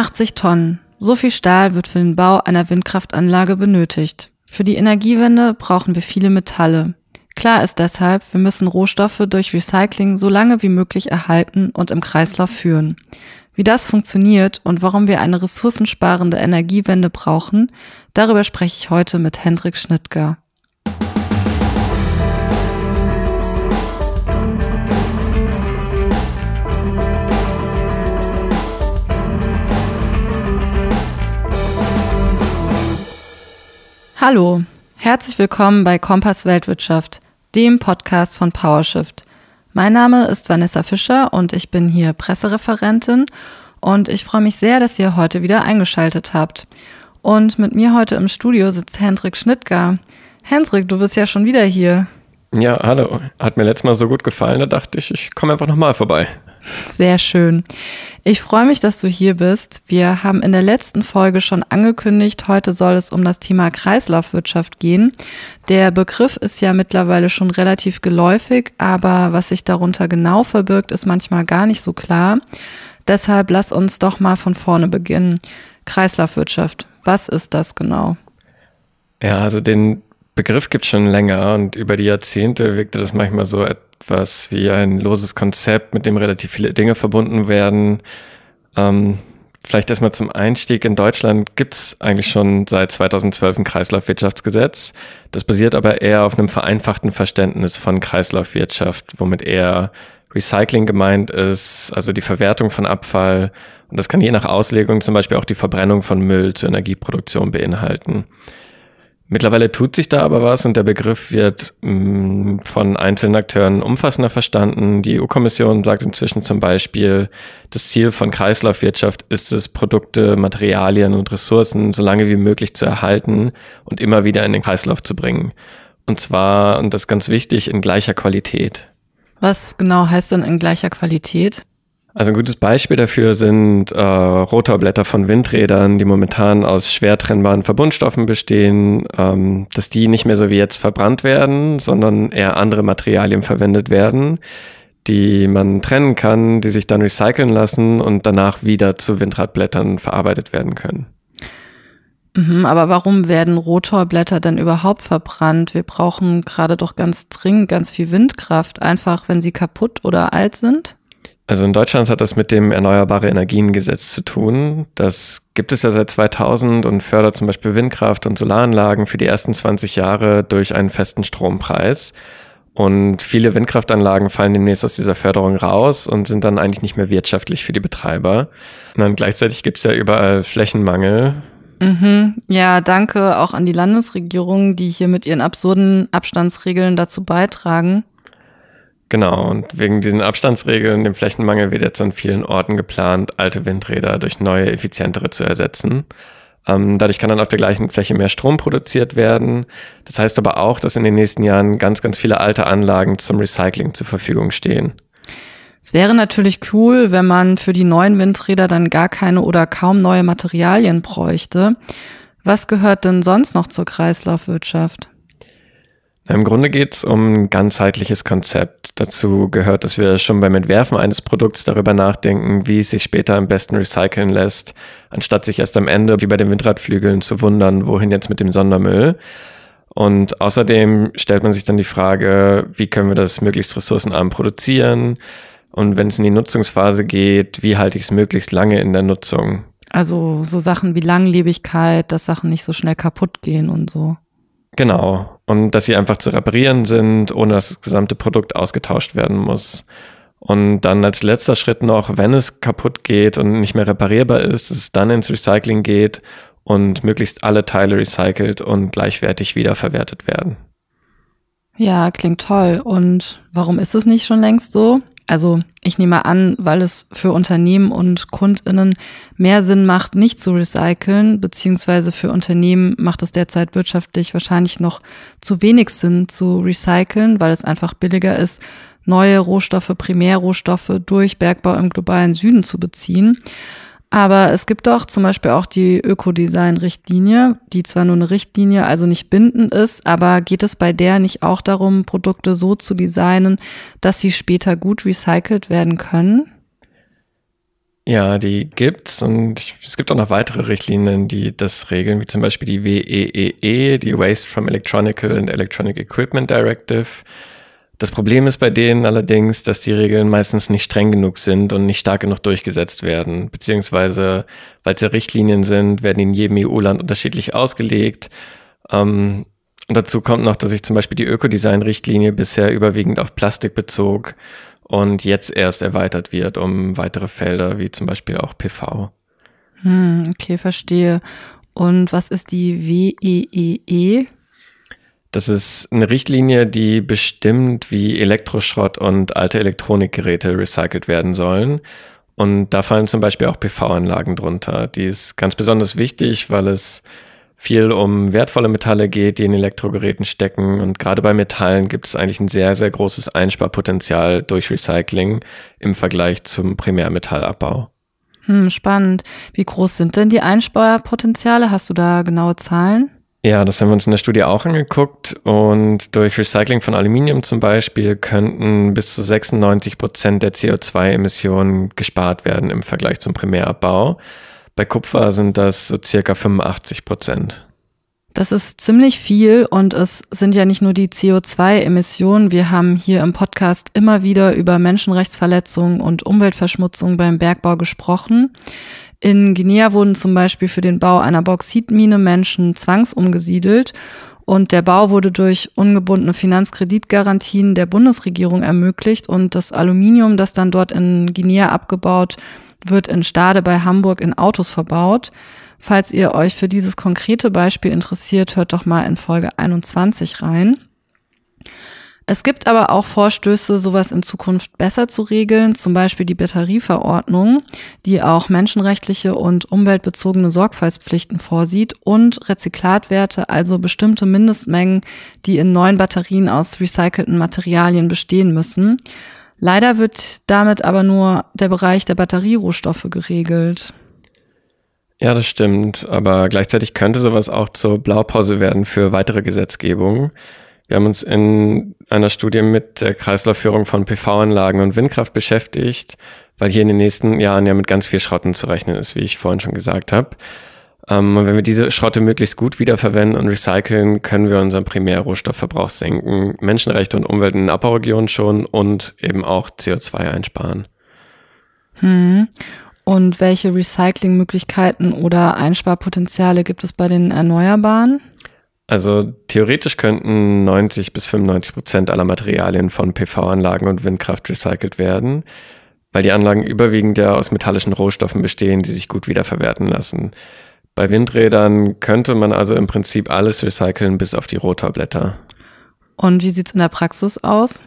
80 Tonnen. So viel Stahl wird für den Bau einer Windkraftanlage benötigt. Für die Energiewende brauchen wir viele Metalle. Klar ist deshalb, wir müssen Rohstoffe durch Recycling so lange wie möglich erhalten und im Kreislauf führen. Wie das funktioniert und warum wir eine ressourcensparende Energiewende brauchen, darüber spreche ich heute mit Hendrik Schnittger. Hallo, herzlich willkommen bei Kompass Weltwirtschaft, dem Podcast von PowerShift. Mein Name ist Vanessa Fischer und ich bin hier Pressereferentin und ich freue mich sehr, dass ihr heute wieder eingeschaltet habt. Und mit mir heute im Studio sitzt Hendrik Schnittger. Hendrik, du bist ja schon wieder hier. Ja, hallo. Hat mir letztes Mal so gut gefallen, da dachte ich, ich komme einfach nochmal vorbei. Sehr schön. Ich freue mich, dass du hier bist. Wir haben in der letzten Folge schon angekündigt, heute soll es um das Thema Kreislaufwirtschaft gehen. Der Begriff ist ja mittlerweile schon relativ geläufig, aber was sich darunter genau verbirgt, ist manchmal gar nicht so klar. Deshalb lass uns doch mal von vorne beginnen. Kreislaufwirtschaft, was ist das genau? Ja, also den Begriff gibt es schon länger und über die Jahrzehnte wirkte das manchmal so etwas wie ein loses Konzept, mit dem relativ viele Dinge verbunden werden. Ähm, vielleicht erstmal zum Einstieg. In Deutschland gibt es eigentlich schon seit 2012 ein Kreislaufwirtschaftsgesetz. Das basiert aber eher auf einem vereinfachten Verständnis von Kreislaufwirtschaft, womit eher Recycling gemeint ist, also die Verwertung von Abfall. Und das kann je nach Auslegung zum Beispiel auch die Verbrennung von Müll zur Energieproduktion beinhalten. Mittlerweile tut sich da aber was und der Begriff wird mh, mm, von einzelnen Akteuren umfassender verstanden. Die EU-Kommission sagt inzwischen zum Beispiel, das Ziel von Kreislaufwirtschaft ist es, Produkte, Materialien und Ressourcen so lange wie möglich zu erhalten und immer wieder in den Kreislauf zu bringen. Und zwar, und das ist ganz wichtig, in gleicher Qualität. Was genau heißt denn in gleicher Qualität? Also ein gutes Beispiel dafür sind äh, Rotorblätter von Windrädern, die momentan aus schwer trennbaren Verbundstoffen bestehen, ähm, dass die nicht mehr so wie jetzt verbrannt werden, sondern eher andere Materialien verwendet werden, die man trennen kann, die sich dann recyceln lassen und danach wieder zu Windradblättern verarbeitet werden können. Mhm, aber warum werden Rotorblätter denn überhaupt verbrannt? Wir brauchen gerade doch ganz dringend ganz viel Windkraft, einfach wenn sie kaputt oder alt sind. Also in Deutschland hat das mit dem Erneuerbare Energiengesetz zu tun. Das gibt es ja seit 2000 und fördert zum Beispiel Windkraft und Solaranlagen für die ersten 20 Jahre durch einen festen Strompreis. Und viele Windkraftanlagen fallen demnächst aus dieser Förderung raus und sind dann eigentlich nicht mehr wirtschaftlich für die Betreiber. Und dann gleichzeitig gibt es ja überall Flächenmangel. Mhm. Ja, danke auch an die Landesregierung, die hier mit ihren absurden Abstandsregeln dazu beitragen. Genau, und wegen diesen Abstandsregeln, dem Flächenmangel wird jetzt an vielen Orten geplant, alte Windräder durch neue, effizientere zu ersetzen. Ähm, dadurch kann dann auf der gleichen Fläche mehr Strom produziert werden. Das heißt aber auch, dass in den nächsten Jahren ganz, ganz viele alte Anlagen zum Recycling zur Verfügung stehen. Es wäre natürlich cool, wenn man für die neuen Windräder dann gar keine oder kaum neue Materialien bräuchte. Was gehört denn sonst noch zur Kreislaufwirtschaft? Im Grunde geht es um ein ganzheitliches Konzept. Dazu gehört, dass wir schon beim Entwerfen eines Produkts darüber nachdenken, wie es sich später am besten recyceln lässt, anstatt sich erst am Ende, wie bei den Windradflügeln, zu wundern, wohin jetzt mit dem Sondermüll. Und außerdem stellt man sich dann die Frage, wie können wir das möglichst ressourcenarm produzieren? Und wenn es in die Nutzungsphase geht, wie halte ich es möglichst lange in der Nutzung? Also so Sachen wie Langlebigkeit, dass Sachen nicht so schnell kaputt gehen und so. Genau. Und dass sie einfach zu reparieren sind, ohne dass das gesamte Produkt ausgetauscht werden muss. Und dann als letzter Schritt noch, wenn es kaputt geht und nicht mehr reparierbar ist, dass es dann ins Recycling geht und möglichst alle Teile recycelt und gleichwertig wiederverwertet werden. Ja, klingt toll. Und warum ist es nicht schon längst so? Also ich nehme an, weil es für Unternehmen und Kundinnen mehr Sinn macht, nicht zu recyceln, beziehungsweise für Unternehmen macht es derzeit wirtschaftlich wahrscheinlich noch zu wenig Sinn zu recyceln, weil es einfach billiger ist, neue Rohstoffe, Primärrohstoffe durch Bergbau im globalen Süden zu beziehen. Aber es gibt doch zum Beispiel auch die Ökodesign-Richtlinie, die zwar nur eine Richtlinie, also nicht bindend ist, aber geht es bei der nicht auch darum, Produkte so zu designen, dass sie später gut recycelt werden können? Ja, die gibt's und es gibt auch noch weitere Richtlinien, die das regeln, wie zum Beispiel die WEEE, e, die Waste from Electronical and Electronic Equipment Directive. Das Problem ist bei denen allerdings, dass die Regeln meistens nicht streng genug sind und nicht stark genug durchgesetzt werden, beziehungsweise weil es ja Richtlinien sind, werden in jedem EU-Land unterschiedlich ausgelegt. Ähm, und dazu kommt noch, dass sich zum Beispiel die Ökodesign-Richtlinie bisher überwiegend auf Plastik bezog und jetzt erst erweitert wird um weitere Felder wie zum Beispiel auch PV. Hm, okay, verstehe. Und was ist die WEEE? Das ist eine Richtlinie, die bestimmt, wie Elektroschrott und alte Elektronikgeräte recycelt werden sollen. Und da fallen zum Beispiel auch PV-Anlagen drunter. Die ist ganz besonders wichtig, weil es viel um wertvolle Metalle geht, die in Elektrogeräten stecken. Und gerade bei Metallen gibt es eigentlich ein sehr, sehr großes Einsparpotenzial durch Recycling im Vergleich zum Primärmetallabbau. Hm, spannend. Wie groß sind denn die Einsparpotenziale? Hast du da genaue Zahlen? Ja, das haben wir uns in der Studie auch angeguckt und durch Recycling von Aluminium zum Beispiel könnten bis zu 96 Prozent der CO2-Emissionen gespart werden im Vergleich zum Primärabbau. Bei Kupfer sind das so circa 85 Prozent. Das ist ziemlich viel und es sind ja nicht nur die CO2-Emissionen. Wir haben hier im Podcast immer wieder über Menschenrechtsverletzungen und Umweltverschmutzung beim Bergbau gesprochen. In Guinea wurden zum Beispiel für den Bau einer Bauxitmine Menschen zwangsumgesiedelt und der Bau wurde durch ungebundene Finanzkreditgarantien der Bundesregierung ermöglicht und das Aluminium, das dann dort in Guinea abgebaut wird in Stade bei Hamburg in Autos verbaut. Falls ihr euch für dieses konkrete Beispiel interessiert, hört doch mal in Folge 21 rein. Es gibt aber auch Vorstöße, sowas in Zukunft besser zu regeln, zum Beispiel die Batterieverordnung, die auch menschenrechtliche und umweltbezogene Sorgfaltspflichten vorsieht und Rezyklatwerte, also bestimmte Mindestmengen, die in neuen Batterien aus recycelten Materialien bestehen müssen. Leider wird damit aber nur der Bereich der Batterierohstoffe geregelt. Ja, das stimmt. Aber gleichzeitig könnte sowas auch zur Blaupause werden für weitere Gesetzgebung. Wir haben uns in einer Studie mit der Kreislaufführung von PV-Anlagen und Windkraft beschäftigt, weil hier in den nächsten Jahren ja mit ganz viel Schrotten zu rechnen ist, wie ich vorhin schon gesagt habe. Ähm, und wenn wir diese Schrotte möglichst gut wiederverwenden und recyceln, können wir unseren Primärrohstoffverbrauch senken, Menschenrechte und Umwelt in Abbauregionen schon und eben auch CO2 einsparen. Hm. Und welche Recyclingmöglichkeiten oder Einsparpotenziale gibt es bei den Erneuerbaren? Also theoretisch könnten 90 bis 95 Prozent aller Materialien von PV-Anlagen und Windkraft recycelt werden, weil die Anlagen überwiegend ja aus metallischen Rohstoffen bestehen, die sich gut wiederverwerten lassen. Bei Windrädern könnte man also im Prinzip alles recyceln bis auf die Rotorblätter. Und wie sieht's in der Praxis aus?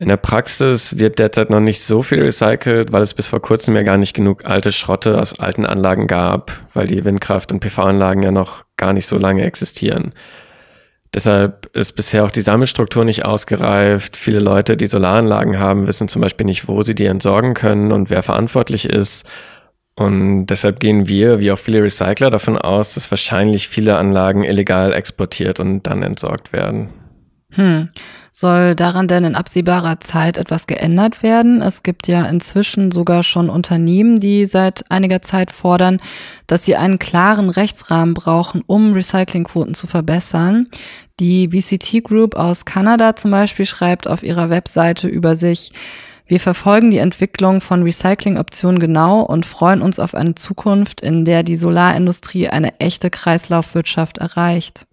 In der Praxis wird derzeit noch nicht so viel recycelt, weil es bis vor kurzem ja gar nicht genug alte Schrotte aus alten Anlagen gab, weil die Windkraft- und PV-Anlagen ja noch gar nicht so lange existieren. Deshalb ist bisher auch die Sammelstruktur nicht ausgereift. Viele Leute, die Solaranlagen haben, wissen zum Beispiel nicht, wo sie die entsorgen können und wer verantwortlich ist. Und deshalb gehen wir, wie auch viele Recycler, davon aus, dass wahrscheinlich viele Anlagen illegal exportiert und dann entsorgt werden. Hm. Soll daran denn in absehbarer Zeit etwas geändert werden? Es gibt ja inzwischen sogar schon Unternehmen, die seit einiger Zeit fordern, dass sie einen klaren Rechtsrahmen brauchen, um Recyclingquoten zu verbessern. Die VCT Group aus Kanada zum Beispiel schreibt auf ihrer Webseite über sich, wir verfolgen die Entwicklung von Recyclingoptionen genau und freuen uns auf eine Zukunft, in der die Solarindustrie eine echte Kreislaufwirtschaft erreicht.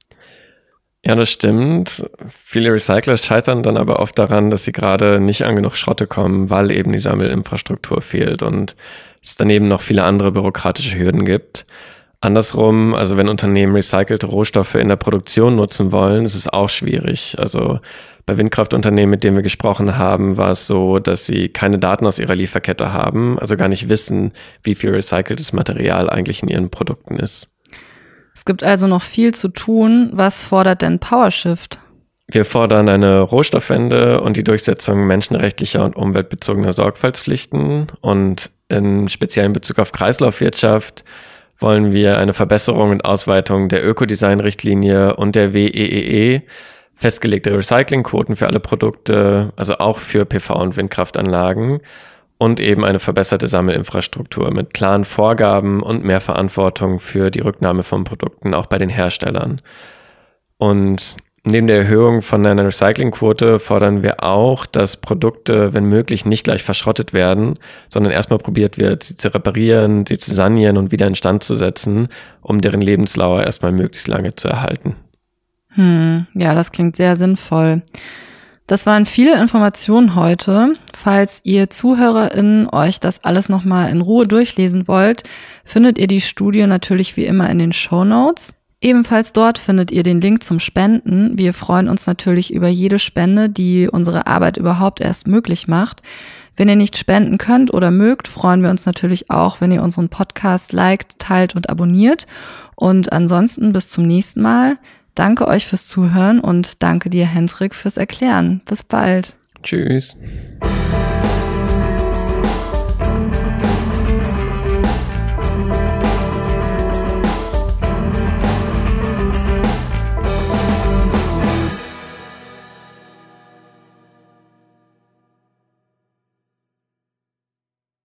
Ja, das stimmt. Viele Recycler scheitern dann aber oft daran, dass sie gerade nicht an genug Schrotte kommen, weil eben die Sammelinfrastruktur fehlt und es daneben noch viele andere bürokratische Hürden gibt. Andersrum, also wenn Unternehmen recycelte Rohstoffe in der Produktion nutzen wollen, ist es auch schwierig. Also bei Windkraftunternehmen, mit denen wir gesprochen haben, war es so, dass sie keine Daten aus ihrer Lieferkette haben, also gar nicht wissen, wie viel recyceltes Material eigentlich in ihren Produkten ist. Es gibt also noch viel zu tun. Was fordert denn PowerShift? Wir fordern eine Rohstoffwende und die Durchsetzung menschenrechtlicher und umweltbezogener Sorgfaltspflichten und in speziellen Bezug auf Kreislaufwirtschaft wollen wir eine Verbesserung und Ausweitung der Ökodesign-Richtlinie und der WEEE, e, festgelegte Recyclingquoten für alle Produkte, also auch für PV- und Windkraftanlagen und eben eine verbesserte Sammelinfrastruktur mit klaren Vorgaben und mehr Verantwortung für die Rücknahme von Produkten auch bei den Herstellern. Und neben der Erhöhung von einer Recyclingquote fordern wir auch, dass Produkte, wenn möglich, nicht gleich verschrottet werden, sondern erstmal probiert wird, sie zu reparieren, sie zu sanieren und wieder instand zu setzen, um deren Lebensdauer erstmal möglichst lange zu erhalten. Hm, ja, das klingt sehr sinnvoll. Das waren viele Informationen heute. Falls ihr ZuhörerInnen euch das alles nochmal in Ruhe durchlesen wollt, findet ihr die Studie natürlich wie immer in den Show Notes. Ebenfalls dort findet ihr den Link zum Spenden. Wir freuen uns natürlich über jede Spende, die unsere Arbeit überhaupt erst möglich macht. Wenn ihr nicht spenden könnt oder mögt, freuen wir uns natürlich auch, wenn ihr unseren Podcast liked, teilt und abonniert. Und ansonsten bis zum nächsten Mal. Danke euch fürs Zuhören und danke dir, Hendrik, fürs Erklären. Bis bald. Tschüss.